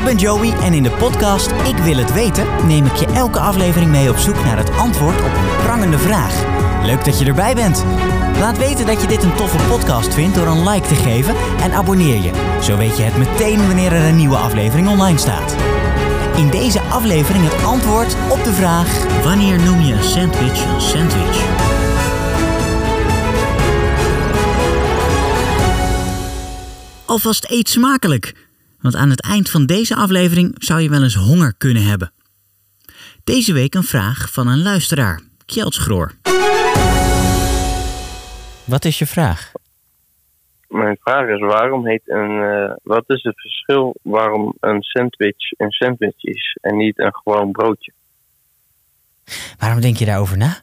Ik ben Joey en in de podcast Ik wil het weten neem ik je elke aflevering mee op zoek naar het antwoord op een prangende vraag. Leuk dat je erbij bent. Laat weten dat je dit een toffe podcast vindt door een like te geven en abonneer je. Zo weet je het meteen wanneer er een nieuwe aflevering online staat. In deze aflevering het antwoord op de vraag: Wanneer noem je een sandwich een sandwich? Alvast eet smakelijk, want aan het eind van deze aflevering zou je wel eens honger kunnen hebben. Deze week een vraag van een luisteraar, Kjeltsgroor. Wat is je vraag? Mijn vraag is waarom heet een. eh, wat is het verschil waarom een sandwich een sandwich is en niet een gewoon broodje? Waarom denk je daarover na?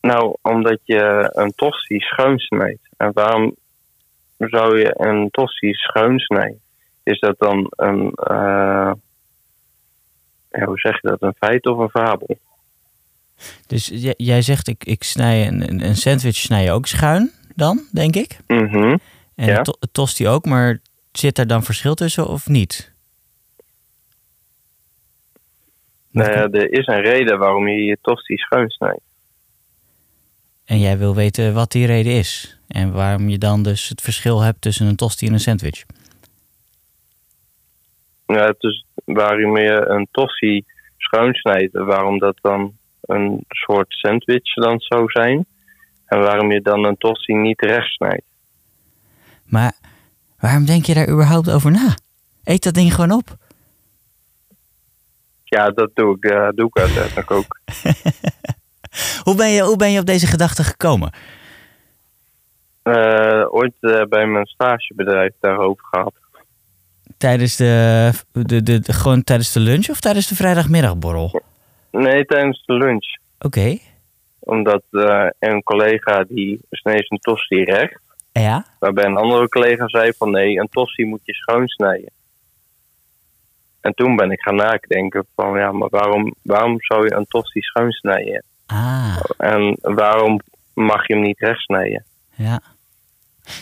Nou, omdat je een tosti schuin snijdt. En waarom zou je een tosti schuin snijden? Is dat dan een. eh, ja, hoe zeg je dat? Een feit of een fabel? Dus jij zegt, ik, ik snij een, een- sandwich snij je ook schuin dan, denk ik. Mhm. En Ja. to- tosti ook, maar zit er dan verschil tussen of niet? Nou ja, er is een reden waarom je je tosti schuin snijdt. En jij wil weten wat die reden is. En waarom je dan dus het verschil hebt tussen een tosti en een sandwich. Ja, dus waarom je een tosti schuin snijdt, waarom dat dan een soort sandwich dan zou zijn. En waarom je dan een tosti niet recht snijdt. Maar waarom denk je daar überhaupt over na? Eet dat ding gewoon op. Ja, dat doe ik, eh, doe ik uiteindelijk ook. Hoe ben je, hoe ben je op deze gedachte gekomen? Eh, ooit eh, bij mijn stagebedrijf daarover gehad. Tijdens de, de, de, de- gewoon tijdens de lunch of tijdens de vrijdagmiddagborrel? Nee, tijdens de lunch. Oké. Omdat eh, een collega die sneed zijn tosti recht. Ja? Waarbij een andere collega zei van nee, een tosti moet je schoon snijden. En toen ben ik gaan nadenken van ja, maar waarom, waarom zou je een tosti schoon snijden? Ah, En waarom mag je hem niet recht snijden? ja.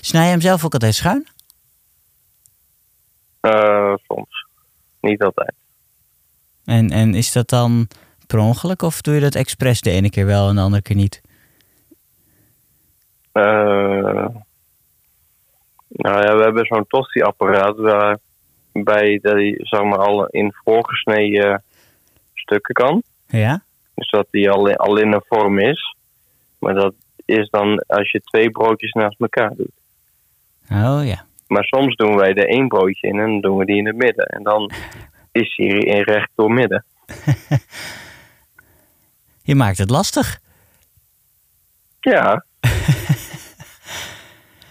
Snij je hem zelf ook altijd schuin? Eh, soms. Niet altijd. En, en is dat dan per ongeluk of doe je dat expres de ene keer wel en de andere keer niet? Eh, nou ja, we hebben zo'n tosti-apparaat waarbij die zeg maar al in voorgesneden stukken kan. Ja? Dus dat die al, in- al in een vorm is. Maar dat is dan als je twee broodjes naast elkaar doet. Oh ja. Maar soms doen wij er één broodje in en dan doen we die in het midden. En dan is hij in recht door midden. Je maakt het lastig. Ja,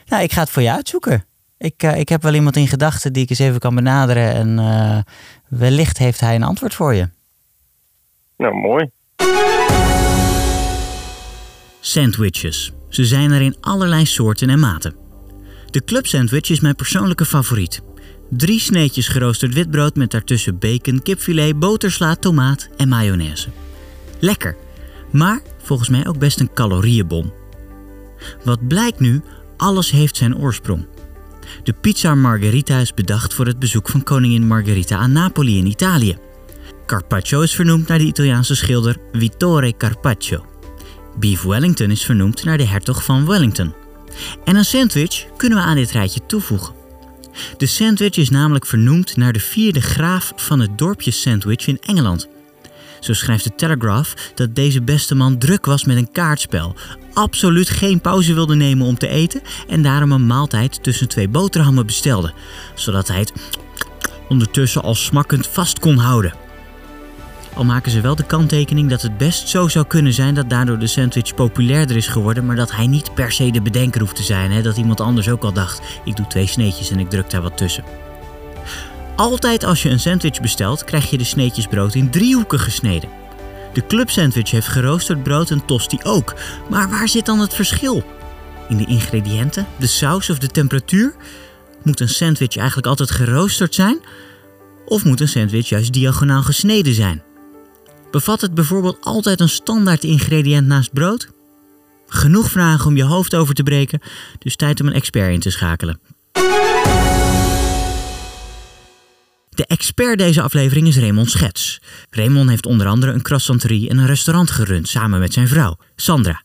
Nou, ik ga het voor je uitzoeken. Ik, eh, ik heb wel iemand in gedachten die ik eens even kan benaderen. En eh, wellicht heeft hij een antwoord voor je. nou mooi. Sandwiches. Ze zijn er in allerlei soorten en maten. De club sandwich is mijn persoonlijke favoriet. Drie sneetjes geroosterd witbrood met daartussen bacon, kipfilet, botersla, tomaat en mayonaise. Lekker, maar volgens mij ook best een calorieënbom. Wat blijkt nu, alles heeft zijn oorsprong. De pizza margherita is bedacht voor het bezoek van koningin Margherita aan Napoli in Italië. Carpaccio is vernoemd naar de Italiaanse schilder Vittore Carpaccio. Beef Wellington is vernoemd naar de hertog van Wellington. En een sandwich kunnen we aan dit rijtje toevoegen. De sandwich is namelijk vernoemd naar de vierde graaf van het dorpje Sandwich in Engeland. Zo schrijft de Telegraph dat deze beste man druk was met een kaartspel, absoluut geen pauze wilde nemen om te eten en daarom een maaltijd tussen twee boterhammen bestelde, zodat hij het ondertussen al smakkend vast kon houden. Al maken ze wel de kanttekening dat het best zo zou kunnen zijn dat daardoor de sandwich populairder is geworden, maar dat hij niet per se de bedenker hoeft te zijn. Hè? Dat iemand anders ook al dacht: ik doe twee sneetjes en ik druk daar wat tussen. Altijd als je een sandwich bestelt, krijg je de sneetjes brood in driehoeken gesneden. De club sandwich heeft geroosterd brood en tosti ook. Maar waar zit dan het verschil? In de ingrediënten, de saus of de temperatuur? Moet een sandwich eigenlijk altijd geroosterd zijn? Of moet een sandwich juist diagonaal gesneden zijn? Bevat het bijvoorbeeld altijd een standaard ingrediënt naast brood? Genoeg vragen om je hoofd over te breken, dus tijd om een expert in te schakelen. De expert deze aflevering is Raymond Schets. Raymond heeft onder andere een croissanterie en een restaurant gerund samen met zijn vrouw, Sandra.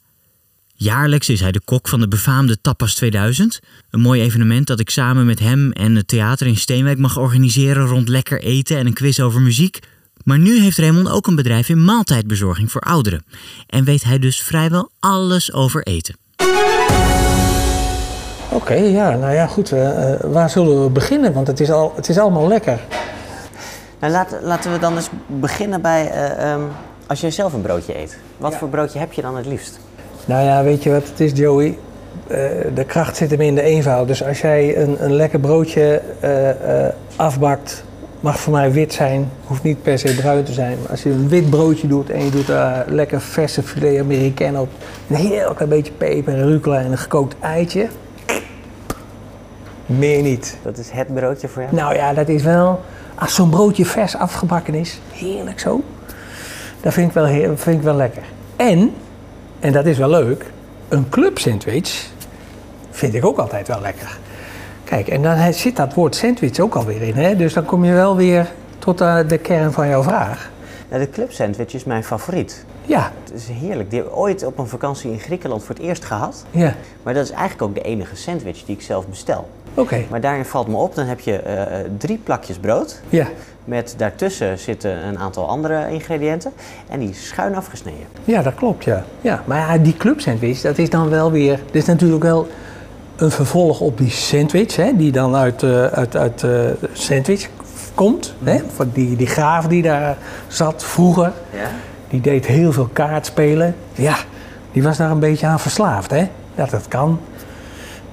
Jaarlijks is hij de kok van de befaamde Tapas 2000. Een mooi evenement dat ik samen met hem en het theater in Steenwijk mag organiseren rond lekker eten en een quiz over muziek. Maar nu heeft Raymond ook een bedrijf in maaltijdbezorging voor ouderen. En weet hij dus vrijwel alles over eten. Oké, ja, nou ja, goed. Uh, waar zullen we beginnen? Want het is, al, het is allemaal lekker. Nou, laten, laten we dan eens beginnen bij uh, um, als jij zelf een broodje eet. Wat Ja. voor broodje heb je dan het liefst? Nou ja, weet je wat het is, Joey? Uh, de kracht zit hem in de eenvoud. Dus als jij een, een lekker broodje uh, uh, afbakt, mag voor mij wit zijn, hoeft niet per se bruin te zijn. Maar als je een wit broodje doet en je doet daar lekker verse filet américain op, een heel klein beetje peper en rucola en een gekookt eitje, meer niet. Dat is het broodje voor jou? Nou ja, dat is wel, als zo'n broodje vers afgebakken is, heerlijk zo. Dat vind ik wel, vind ik wel lekker. En, en dat is wel leuk, een club sandwich vind ik ook altijd wel lekker. Kijk, en dan zit dat woord sandwich ook alweer in. Hè? Dus dan kom je wel weer tot uh, de kern van jouw vraag. Nou, de club sandwich is mijn favoriet. Ja. Het is heerlijk. Die heb ik ooit op een vakantie in Griekenland voor het eerst gehad. Ja. Maar dat is eigenlijk ook de enige sandwich die ik zelf bestel. Oké. Okay. Maar daarin valt me op, dan heb je uh, drie plakjes brood. Ja. Met daartussen zitten een aantal andere ingrediënten. En die is schuin afgesneden. Ja, dat klopt, ja. ja. Maar ja, die club sandwich, dat is dan wel weer... Dat is natuurlijk wel een vervolg op die sandwich, hè, die dan uit, uh, uit, uit uh, sandwich komt. Mm. Hè, van die, die graaf die daar zat vroeger, ja. die deed heel veel kaartspelen. Ja, die was daar een beetje aan verslaafd, hè. Dat dat kan.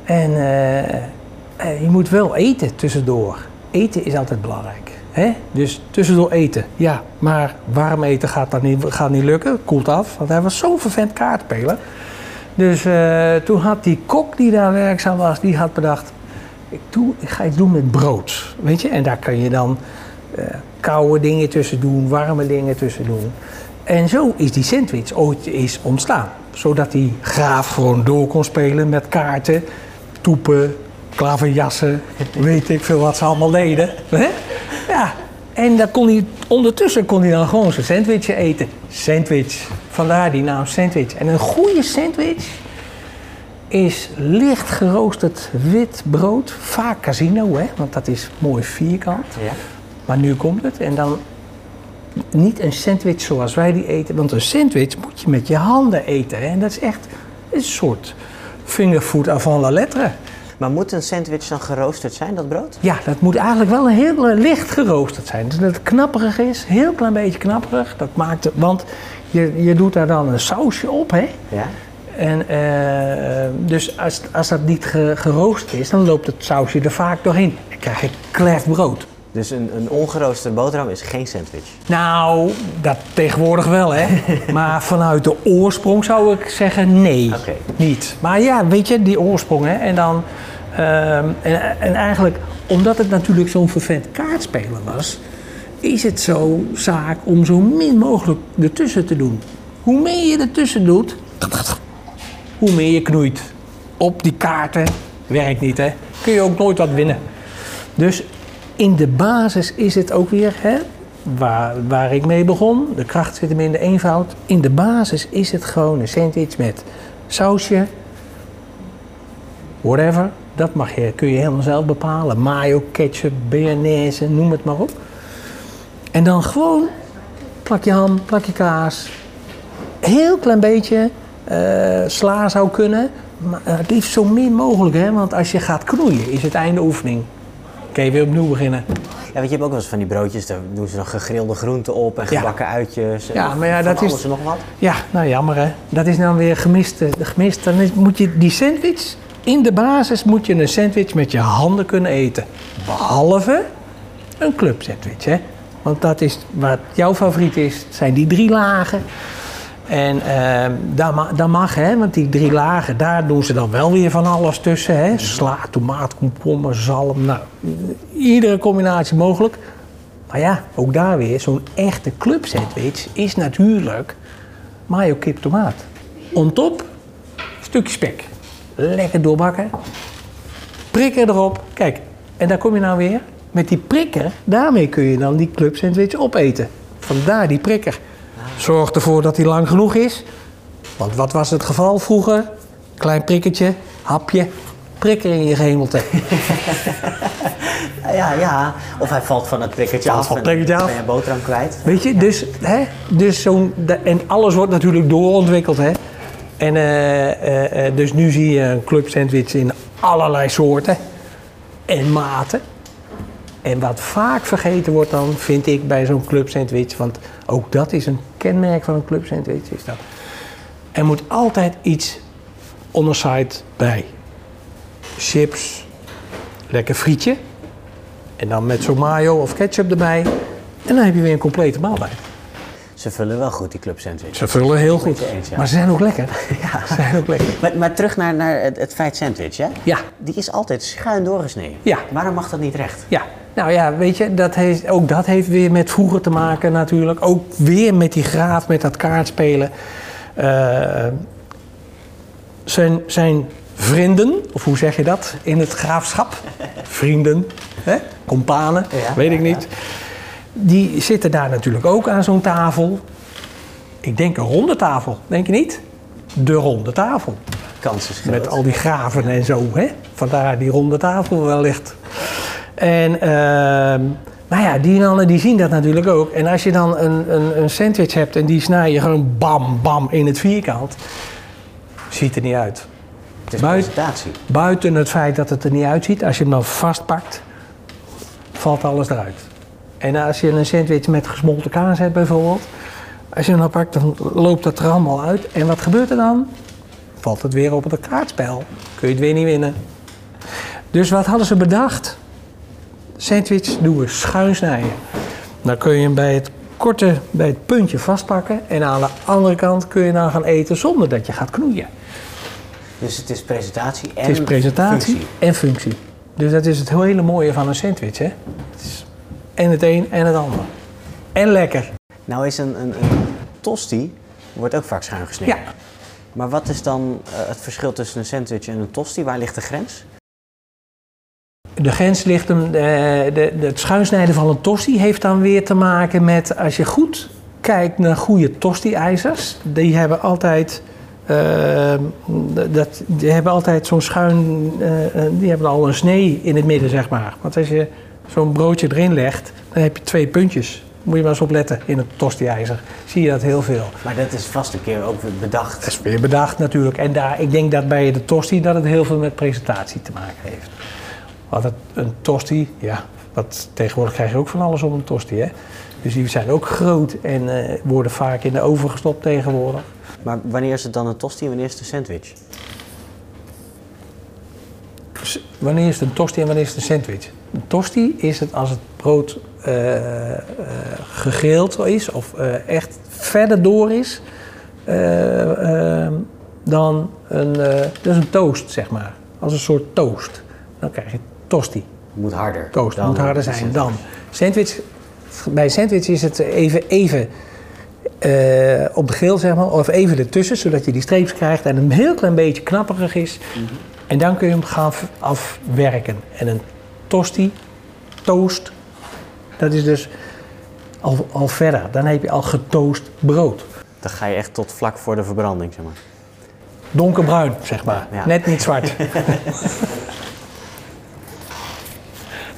En uh, je moet wel eten tussendoor. Eten is altijd belangrijk. Hè? Dus tussendoor eten, ja. Maar warm eten gaat, dat niet, gaat niet lukken, koelt af. Want hij was zo'n vervent kaartspelen. Dus uh, toen had die kok die daar werkzaam was, die had bedacht... Ik, doe, ik ga iets doen met brood, weet je. En daar kan je dan uh, koude dingen tussen doen, warme dingen tussen doen. En zo is die sandwich ooit is ontstaan. Zodat die graaf gewoon door kon spelen met kaarten, toepen, klaverjassen, weet ik veel wat ze allemaal deden. Hè? Ja, en dan kon hij, ondertussen kon hij dan gewoon zijn sandwichje eten. Sandwich. Vandaar die naam sandwich. En een goede sandwich is licht geroosterd wit brood. Vaak casino, hè? want dat is mooi vierkant. Ja. Maar nu komt het. En dan niet een sandwich zoals wij die eten. Want een sandwich moet je met je handen eten. Hè? En dat is echt een soort fingerfood avant la lettre. Maar moet een sandwich dan geroosterd zijn, dat brood? Ja, dat moet eigenlijk wel een heel licht geroosterd zijn. Dus dat het knapperig is, heel klein beetje knapperig. Dat maakt het, want je, je doet daar dan een sausje op, hè? Ja. En uh, dus als, als dat niet ge, geroosterd is, dan loopt het sausje er vaak doorheen. Dan krijg je klef brood. Dus een, een ongeroosterde boterham is geen sandwich? Nou, dat tegenwoordig wel, hè. maar vanuit de oorsprong zou ik zeggen nee, okay. niet. Maar ja, weet je, die oorsprong, hè. En dan, uh, en, en eigenlijk, omdat het natuurlijk zo'n vervent kaartspelen was... is het zo zaak om zo min mogelijk ertussen te doen. Hoe meer je ertussen doet, hoe meer je knoeit. Op die kaarten werkt niet, hè. Kun je ook nooit wat winnen. Dus in de basis is het ook weer, hè, waar, waar ik mee begon, de kracht zit hem in de eenvoud. In de basis is het gewoon een sandwich met sausje, whatever. Dat mag je, kun je helemaal zelf bepalen. Mayo, ketchup, bearnaise, noem het maar op. En dan gewoon plakje ham, plakje kaas. Heel klein beetje uh, sla zou kunnen. Maar het liefst zo min mogelijk, hè? want als je gaat knoeien is het einde oefening. Kun je weer opnieuw beginnen. Ja, want je hebt ook wel eens van die broodjes, daar doen ze nog gegrilde groenten op en gebakken ja. uitjes. Ja, maar ja, dat is. nog wat. Ja, nou jammer hè. Dat is dan weer gemist. gemist. Dan moet je die sandwich, in de basis moet je een sandwich met je handen kunnen eten. Behalve een club sandwich, hè. Want dat is wat jouw favoriet is, zijn die drie lagen. En uh, dat, mag, hè, want die drie lagen, daar doen ze dan wel weer van alles tussen. Hè. Sla, tomaat, komkommer, zalm, nou, iedere combinatie mogelijk. Maar ja, ook daar weer, zo'n echte club sandwich is natuurlijk mayo, kip, tomaat. On top, stukje spek. Lekker doorbakken. Prikken erop. Kijk, en daar kom je nou weer met die prikker, daarmee kun je dan die club sandwich opeten. Vandaar die prikker. Zorg ervoor dat die lang genoeg is. Want wat was het geval vroeger? Klein prikkertje, hapje, prikker in je gehemelte. Ja, ja. Of hij valt van het prikkertje Valt af van prikkertje af. ben je boterham kwijt. Weet je, dus, hè, dus zo'n, en alles wordt natuurlijk doorontwikkeld. Hè? En eh, eh, eh, dus nu zie je een club sandwich in allerlei soorten en maten. En wat vaak vergeten wordt dan, vind ik, bij zo'n club sandwich, want ook dat is een kenmerk van een club sandwich, is dat er moet altijd iets on the side bij. Chips, lekker frietje, en dan met zo'n mayo of ketchup erbij. En dan heb je weer een complete maaltijd. Ze vullen wel goed, die club sandwich. Ze vullen heel goed. eens, ja. Maar ze zijn ook lekker. Ze zijn ook lekker. Maar, maar terug naar, naar het, het feit sandwich, hè? Ja. Die is altijd schuin doorgesneden. Ja. Waarom mag dat niet recht? Ja, nou ja, weet je, dat heeft, ook dat heeft weer met vroeger te maken natuurlijk. Ook weer met die graaf, met dat kaartspelen. Eh, zijn, zijn vrienden, of hoe zeg je dat in het graafschap? Vrienden, hè? companen, Ja, weet ik ja, niet. Die zitten daar natuurlijk ook aan zo'n tafel. Ik denk een ronde tafel, denk je niet? De ronde tafel. Kans is groot. Met al die graven en zo, hè? Vandaar die ronde tafel wellicht. En, nou ja, die mannen die zien dat natuurlijk ook. En als je dan een, een, een sandwich hebt en die snij je gewoon bam, bam in het vierkant. Ziet er niet uit. Het is buiten- presentatie. Buiten het feit dat het er niet uitziet, als je hem dan vastpakt, valt alles eruit. En als je een sandwich met gesmolten kaas hebt bijvoorbeeld, als je hem dan pakt, dan loopt dat er allemaal uit. En wat gebeurt er dan? Valt het weer op het kaartspel. Kun je het weer niet winnen. Dus wat hadden ze bedacht? Sandwich doen we schuin snijden. Dan kun je hem bij het korte, bij het puntje vastpakken. En aan de andere kant kun je dan gaan eten zonder dat je gaat knoeien. Dus het is presentatie en Het is presentatie functie. en functie. Dus dat is het hele mooie van een sandwich. Hè? Het is en het een en het ander. En lekker. Nou is een, een, een tosti, wordt ook vaak schuin gesneden. Ja. Maar wat is dan eh, het verschil tussen een sandwich en een tosti? Waar ligt de grens? De grens ligt hem, de, de, de- het schuinsnijden van een tosti heeft dan weer te maken met, als je goed kijkt naar goede tosti-ijzers, die hebben altijd, eh, dat, die hebben altijd zo'n schuin, eh, eh, die hebben al een snee in het midden, zeg maar. Want als je zo'n broodje erin legt, dan heb je twee puntjes. Moet je maar eens opletten in het tosti-ijzer. Zie je dat heel veel. Maar dat is vast een keer ook bedacht. Dat is weer bedacht natuurlijk. En daar, ik denk dat bij de tosti dat het heel veel met presentatie te maken heeft. Want het, een tosti, ja, wat, tegenwoordig krijg je ook van alles op een tosti, hè. Dus die zijn ook groot en eh, worden vaak in de oven gestopt tegenwoordig. Maar wanneer is het dan een tosti en wanneer is het een sandwich? Dus wanneer is het een tosti en wanneer is het een sandwich? Een tosti is het als het brood eh, eh, gegeeld is of echt verder door is eh, eh, dan een, is een toast, zeg maar. Als een soort toast. Dan krijg je tosti. Moet harder. Toast moet harder zijn dan. Sandwich, bij sandwich is het even, even eh, op de geel, zeg maar, of even ertussen, zodat je die streepjes krijgt en een heel klein beetje knapperig is. En dan kun je hem gaan afwerken. En een tosti, toast, dat is dus al, al verder. Dan heb je al getoast brood. Dan ga je echt tot vlak voor de verbranding, zeg maar. Donkerbruin, zeg maar. Ja. Net niet zwart.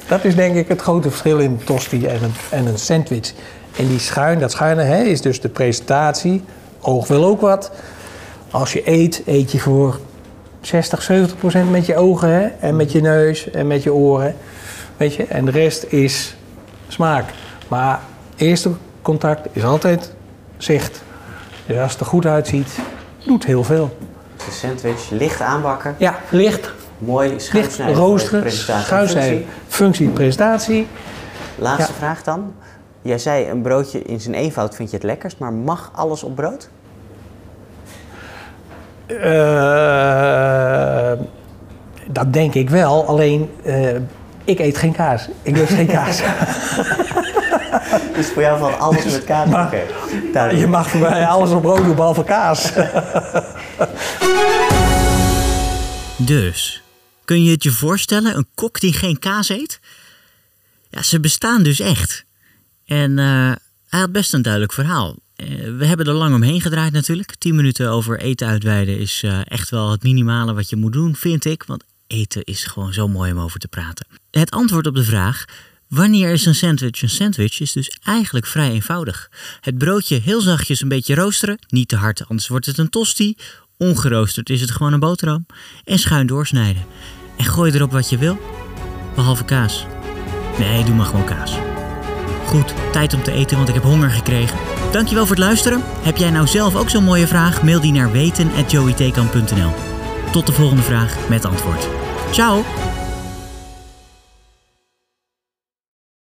dat is denk ik het grote verschil in een tosti en een, en een sandwich. En die schuin, dat schuine hè, is dus de presentatie. Oog wil ook wat. Als je eet, eet je voor 60, 70 procent met je ogen hè, en met je neus en met je oren. Weet je? En de rest is smaak. Maar eerste contact is altijd zicht. Dus als het er goed uitziet, doet heel veel. De sandwich, licht aanbakken, Ja, licht, mooi licht roosteren, presentatie en schuinsnijden. functie. Presentatie. Laatste Ja. vraag dan. Jij zei een broodje in zijn eenvoud vind je het lekkerst, maar mag alles op brood? Eh, dat denk ik wel, alleen eh, ik eet geen kaas. Ik lust geen kaas. Dus voor jou valt alles met kaas? Maar-. Je mag voor mij alles op brood doen, behalve kaas. Dus, kun je het je voorstellen, een kok die geen kaas eet? Ja, ze bestaan dus echt. En eh, hij had best een duidelijk verhaal. Eh, we hebben er lang omheen gedraaid natuurlijk. 10 minuten over eten uitweiden is eh, echt wel het minimale wat je moet doen, vind ik. Want eten is gewoon zo mooi om over te praten. Het antwoord op de vraag Wanneer is een sandwich een sandwich is dus eigenlijk vrij eenvoudig. Het broodje heel zachtjes een beetje roosteren, niet te hard, anders wordt het een tosti. Ongeroosterd is het gewoon een boterham. En schuin doorsnijden. En gooi erop wat je wil, behalve kaas. Nee, doe maar gewoon kaas. Goed, tijd om te eten, want ik heb honger gekregen. Dankjewel voor het luisteren. Heb jij nou zelf ook zo'n mooie vraag? Mail die naar weten.joeytekan.nl Tot de volgende vraag met antwoord. Ciao!